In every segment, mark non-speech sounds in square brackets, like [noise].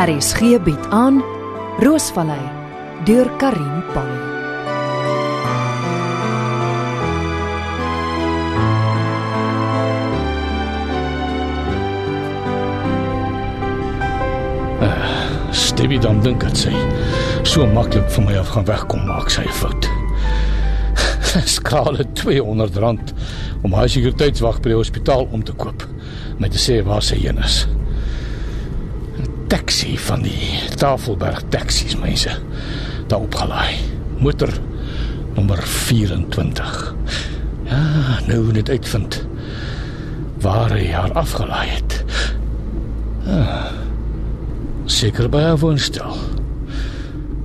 RSG bied aan Roosvallei deur Karin Pan. Stevie dan dink dit sy so maklik van my af gaan wegkom maak sy fout. [laughs] Skale R200 om haar sekuriteitswag by die hospitaal om te koop met te sê waar sy heen is. Taxi van die Tafelberg taksies mense daar opgelaai. Motor nommer 24. Ja, nou net uitvind waar hy haar afgelaai het. Ah, Seker by 'n woonstel.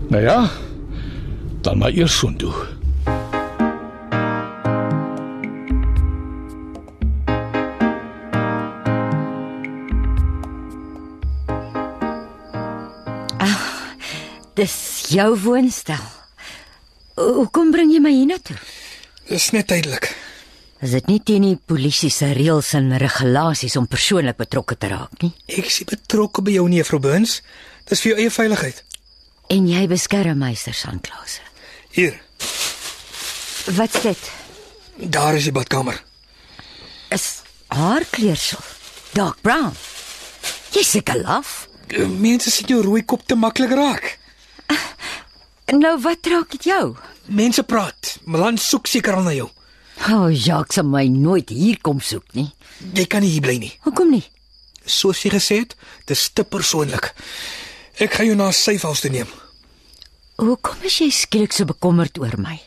Nou ja, dan maar eers so Dis jou woonstel. Hoekom bring jy my hiernatoe? Dis net tydelik. Is dit nie teen die polisie se reëls en regulasies om persoonlik betrokke te raak nie? Ek is betrokke by jou nie, Juffrou Burns. Dis vir jou eie veiligheid. En jy beskerm meester Sanklause. Hier, Wat's dit? daar is die badkamer. Is haar kleursel dark brown. Jy seker laf. Mense sien jou rooi kop te maklik raak. Nou wat raak dit jou? Mense praat. Milan soek seker al na jou. O, oh, Jacques sal my nooit hier kom soek nie. Jy kan nie hier bly nie. Hoekom nie? Soos jy gesê het, dis te persoonlik. Ek gaan jou na safehouse toe neem. Hoekom is jy skielik so bekommerd oor my?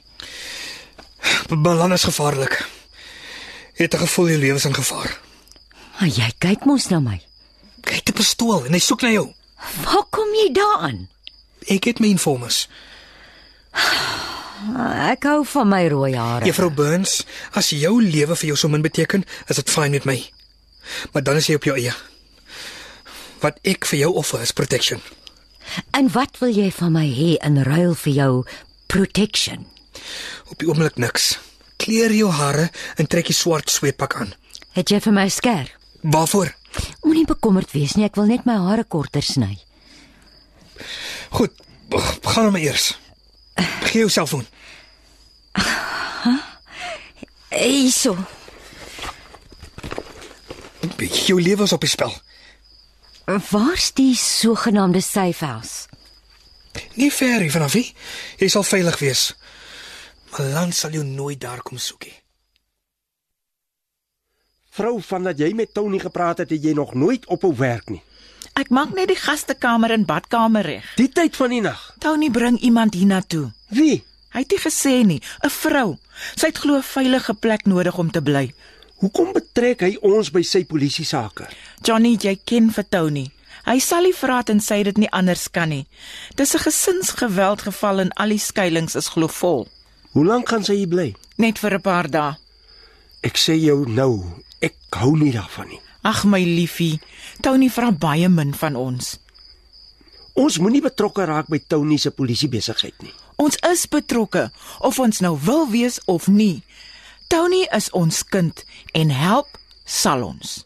Milan is gevaarlik. Jy het 'n gevoel jou lewe is in gevaar. Maar jy kyk mos na my. Hy het 'n pistool en hy soek na jou. Waar kom jy daaraan? Ek het my informers. Ek hou van my rooi hare. Juffrou Burns, as jou lewe vir jou so min beteken, is dit fyn met my. Maar dan is jy op jou eie. Wat ek vir jou offer is protection. En wat wil jy van my hê in ruil vir jou protection? Op die oomblik niks. Kleer jou hare en trek die swart sweetpak aan. Het jy vir my sker? Waarvoor? Moenie bekommerd wees nie, ek wil net my hare korter sny. Goed, gaan maar eers. Gee jou selfoon. Eiso. Jou lewe is op die spel. Waar's die sogenaamde safe house? Nie ver hier vanaf nie. Jy sal veilig wees. Malan sal jou nooit daar kom soek nie. Vrou, vandat jy met Tony gepraat het, het jy nog nooit ophou werk nie. Ek maak net die gastekamer en badkamer reg. Die tyd van die nag. Tony bring iemand hiernatoe. Wie? Hy het nie gesê nie, 'n vrou. Sy het glo 'n veilige plek nodig om te bly. Hoekom betrek hy ons by sy polisie sake? Johnny, jy ken vir Tony. Hy sal nie vra en sê dit nie anders kan nie. Dis 'n gesinsgeweld geval en al die skuilings is glo vol. Hoe lank gaan sy hier bly? Net vir 'n paar dae. Ek sê jou nou, ek hou nie daarvan nie. Ag my liefie, Tony vra baie min van ons. Ons moenie betrokke raak by Tony se polisiebesigheid nie. Ons is betrokke of ons nou wil wees of nie. Tony is ons kind en help sal ons.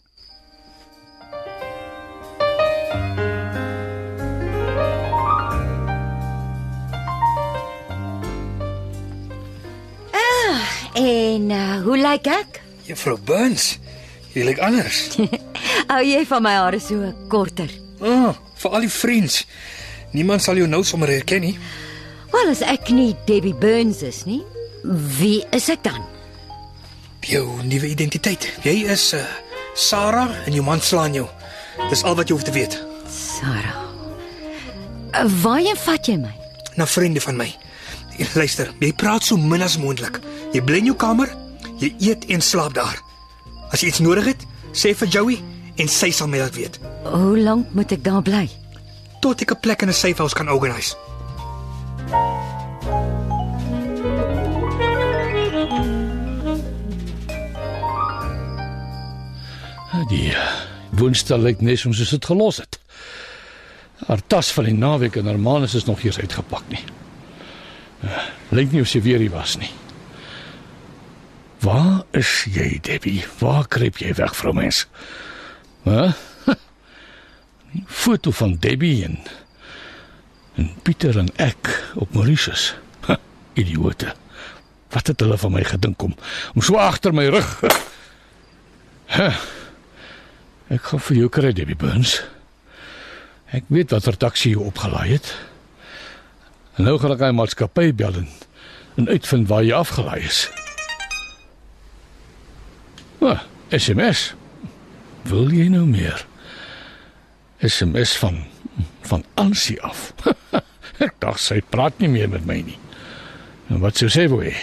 En uh, hoe lyk ek? Juffrou Burns, jy lyk anders. [laughs] Hou jy van my hare so korter? Ah, vir al die vriends. Niemand sal jou nou sommer herken nie. Wel, as ek nie Debbie Burns is nie, wie is ek dan? Jou nuwe identiteit. Jy is uh, Sarah en jou man slaan jou. Dis al wat jy hoef te weet. Sarah. Uh, waarheen vat jy my? Na vriende van my. Luister, jy praat so min as moontlik. Jy bly in jou kamer, jy eet en slaap daar. As jy iets nodig het, sê vir Joey en sy sal my laat weet. Hoe lank moet ek daar bly? Tot ek 'n plek in 'n safehouse kan organise. Die eh, woonstel lyk net soos ons dit gelos het. Haar tas van die naweek en Hermanus is nog eers uitgepak nie. Uh, lyk nie of sy weer hier was nie. Waar is jy, Debbie? Waar kruip jy weg, vrou mens? Hæ? 'n [laughs] Foto van Debbie en en Pieter en ek op Mauritius. Ha, idiote. Wat het hulle van my gedink om om so agter my rug? [laughs] Ha. Ek gaan vir jou kry, Debbie Burns. Ek weet watter taxi jy opgelaai het. En nou gaan ek aan maatskappy bel en uitvind waar jy afgelaai is. Ah, SMS. Wil jy nou meer? SMS van van Ansie af. [laughs] ek dink sy praat nie meer met my nie. En wat sou sy wou hê?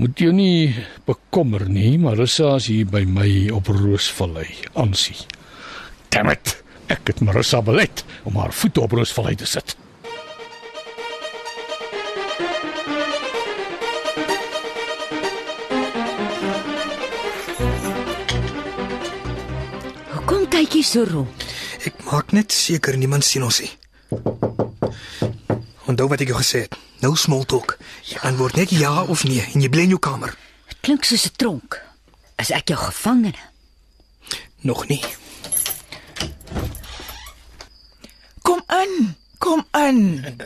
Moet jy nie bekommer nie, Marissa is hier by my op Roosvallei, Ansie. Damn it. Ek het Marissa belet om haar voete op Roosvallei te sit. Jy so rond? Ek maak net seker niemand sien ons nie. Onthou wat ek jou gesê het. Nou small talk. Jy antwoord net ja of nee en jy bly in jou kamer. Dit klink soos 'n tronk. Is ek jou gevangene? Nog nie. Kom in. Kom in.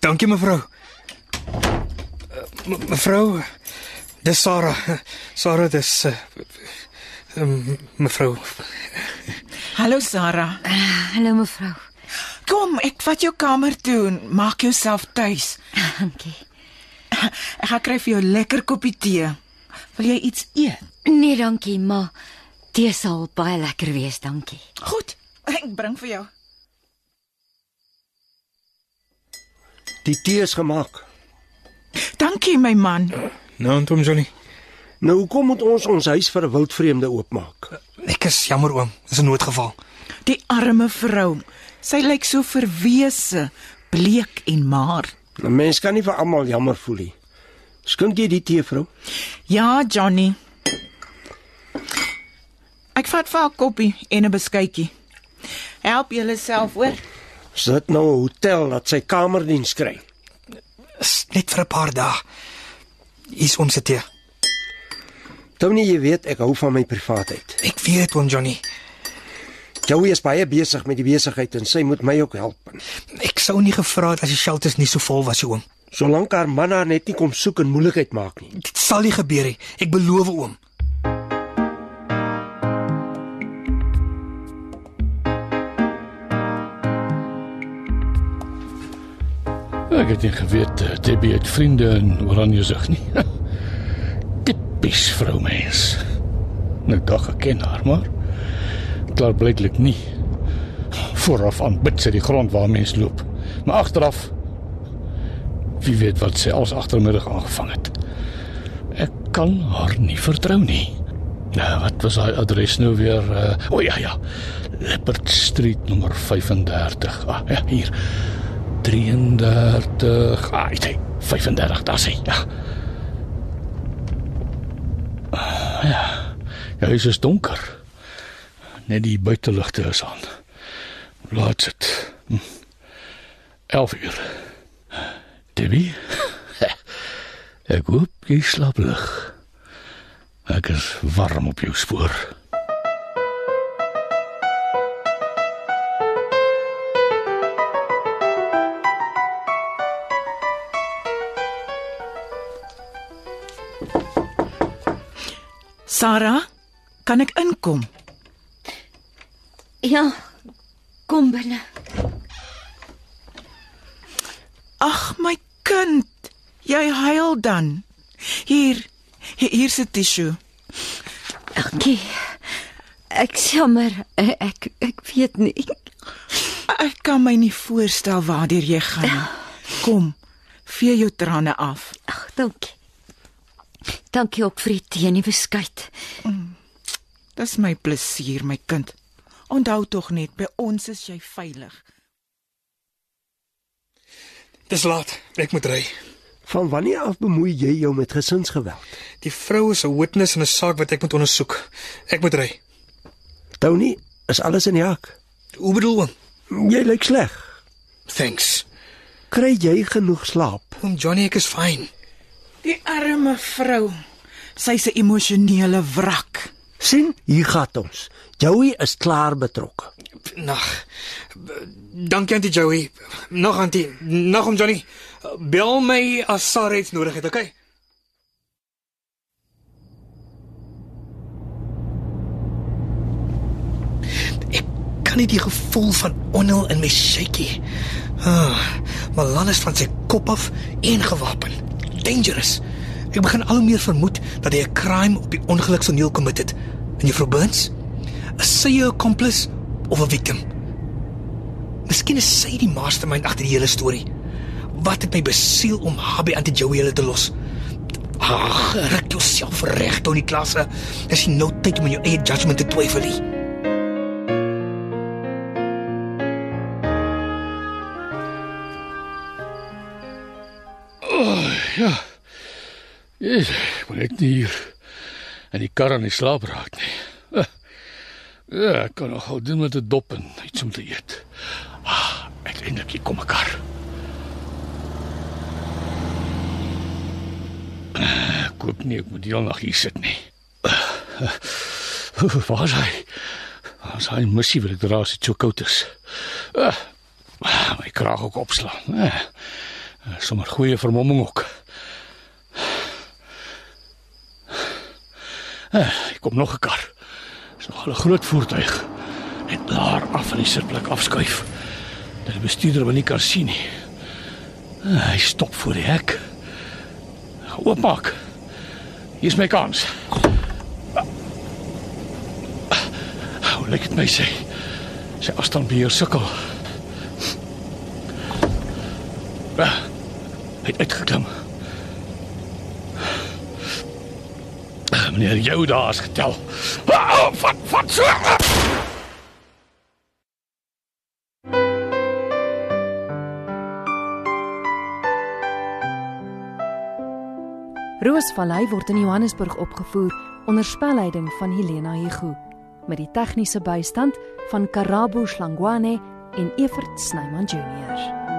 Dankie mevrou. Uh, me- mevrou, dis Sarah. Sarah dis uh, mevrou. Hallo Sarah. Hallo mevrou. Kom, ek vat jou kamer toe en maak jouself tuis. Dankie. [laughs] Ek gaan kry vir jou lekker koppie tee. Wil jy iets eet? Nee, dankie, maar tee sal baie lekker wees, dankie. Goed, ek bring vir jou. Die tee is gemaak. Dankie my man. Nou, Tom Johnny. Nou hoekom moet ons ons huis vir 'n wildvreemde oopmaak? Ek is jammer oom. Dis 'n noodgeval. Die arme vrou. Sy lyk so verwese, bleek en maar. 'n Mens kan nie vir almal jammer voel nie. Skink jy die tee, vrou? Ja, Johnny. Ek vat vir 'n koppie en 'n beskuitjie. Help jouself hoor. Is dit nou 'n hotel dat sy kamerdiens kry? Is net vir 'n paar dae. Is ons dit hier. Tony, jy weet ek hou van my privaatheid. Ek weet oom Johnny. Joey is baie besig met die besigheid en sy moet my ook help. Ek sou nie gevra het as die shelters nie so vol was, oom. Solank haar man haar net nie kom soek en moeilikheid maak nie. Dit sal nie gebeur nie. Ek beloof oom. Ek het nie geweet eh, Debbie het vriende in Oranje sig nie. [laughs] Tipies vroumens. Nou dag geken haar, maar klaar blyklik nie. Vooraf aanbid sy die grond waar mens loop. Maar agteraf wie weet wat sy als agtermiddag aangevang het. Ek kan haar nie vertrou nie. Nou, wat was haar adres nou weer? Uh, o ja ja. Leopard Street nommer 35. Ah, ja, hier. 33. Ah, ek sê 35, daar sê. Ja. Ah, Ja. Ja, huis is donker. Net die buiteligte is aan. Laat dit. Hm. 11 uur. Debbie. [laughs] Ek hoop jy slaap lig. Ek is warm op jou spoor. Sarah, kan ek inkom? Ja. Kom binne. Ag my kind, jy huil dan. Hier, hier hier's 'n tissue. Dankie. Ek jammer. Ek ek weet nie. Ek kan my nie voorstel waartoe jy gaan nie. Kom, vee jou trane af. Ag, dankie. Dankie ook vir die tee en die beskuit. Dis my plesier, my kind. Onthou tog net, by ons is jy veilig. Dis laat. Ek moet ry. Van wanneer af bemoei jy jou met gesinsgeweld? Die vrou is 'n witness in 'n saak wat ek moet ondersoek. Ek moet ry. Tony, is alles in die hak? Hoe bedoel oom? Jy lyk sleg. Thanks. Kry jy genoeg slaap? Oom Johnny, ek is fyn. Die arme vrou. Sy's 'n emosionele wrak. sien, hier gaan ons. Joey is klaar betrokke. Nag. Dankie Auntie Joey. Nog Auntie, nog om Johnny. Bel my as Sarah iets nodig het, okay? Ek kan nie die gevoel van onheil in my shaky. Ah, Malan is van sy kop af ingewapen. Dangerous. Ek begin al hoe meer vermoed dat hy 'n crime op die ongelukstoneel commit het. En juffrou Burns, is sy 'n accomplice of 'n victim? Miskien is sy die mastermind agter die hele storie. Wat het my besiel om haar by Auntie Joey hulle te los? Ag, rek jouself reg tot die klasse. Is jy nou tyd om in jou eie judgment te twyfel nie? Ek moet net nie hier in die kar aan die slaap raak nie. Ja, ek kan nog gou doen met 'n dop en iets om te eet. Ah, uiteindelik hier kom 'n kar. Eh, Ek koop nie ek moet die nag hier sit nie. Waar is hy? Waar is hy? Missie wil ek dra as dit so koud is. Ah, my kraag ook opslaan. Eh, sommer goeie vermomming ook. Hier kom nog 'n kar. Dis nog 'n groot voertuig. Net daar af van die sitplek afskuif. Dat die bestuurder wel nie kan sien nie. Eh, Hy stop voor die hek. Oopmaak. Hier's my kans. Hoe lyk dit my sê? Sy afstandbeheer sukkel. Ah, Hy het uitgeklim. Meneer jou daar is getel. Ah, Wat wat so? Roosvallei word in Johannesburg opgevoer onder spelleiding van Helena Hugo met die tegniese bystand van Karabo Slangwane en Evert Snyman Junior.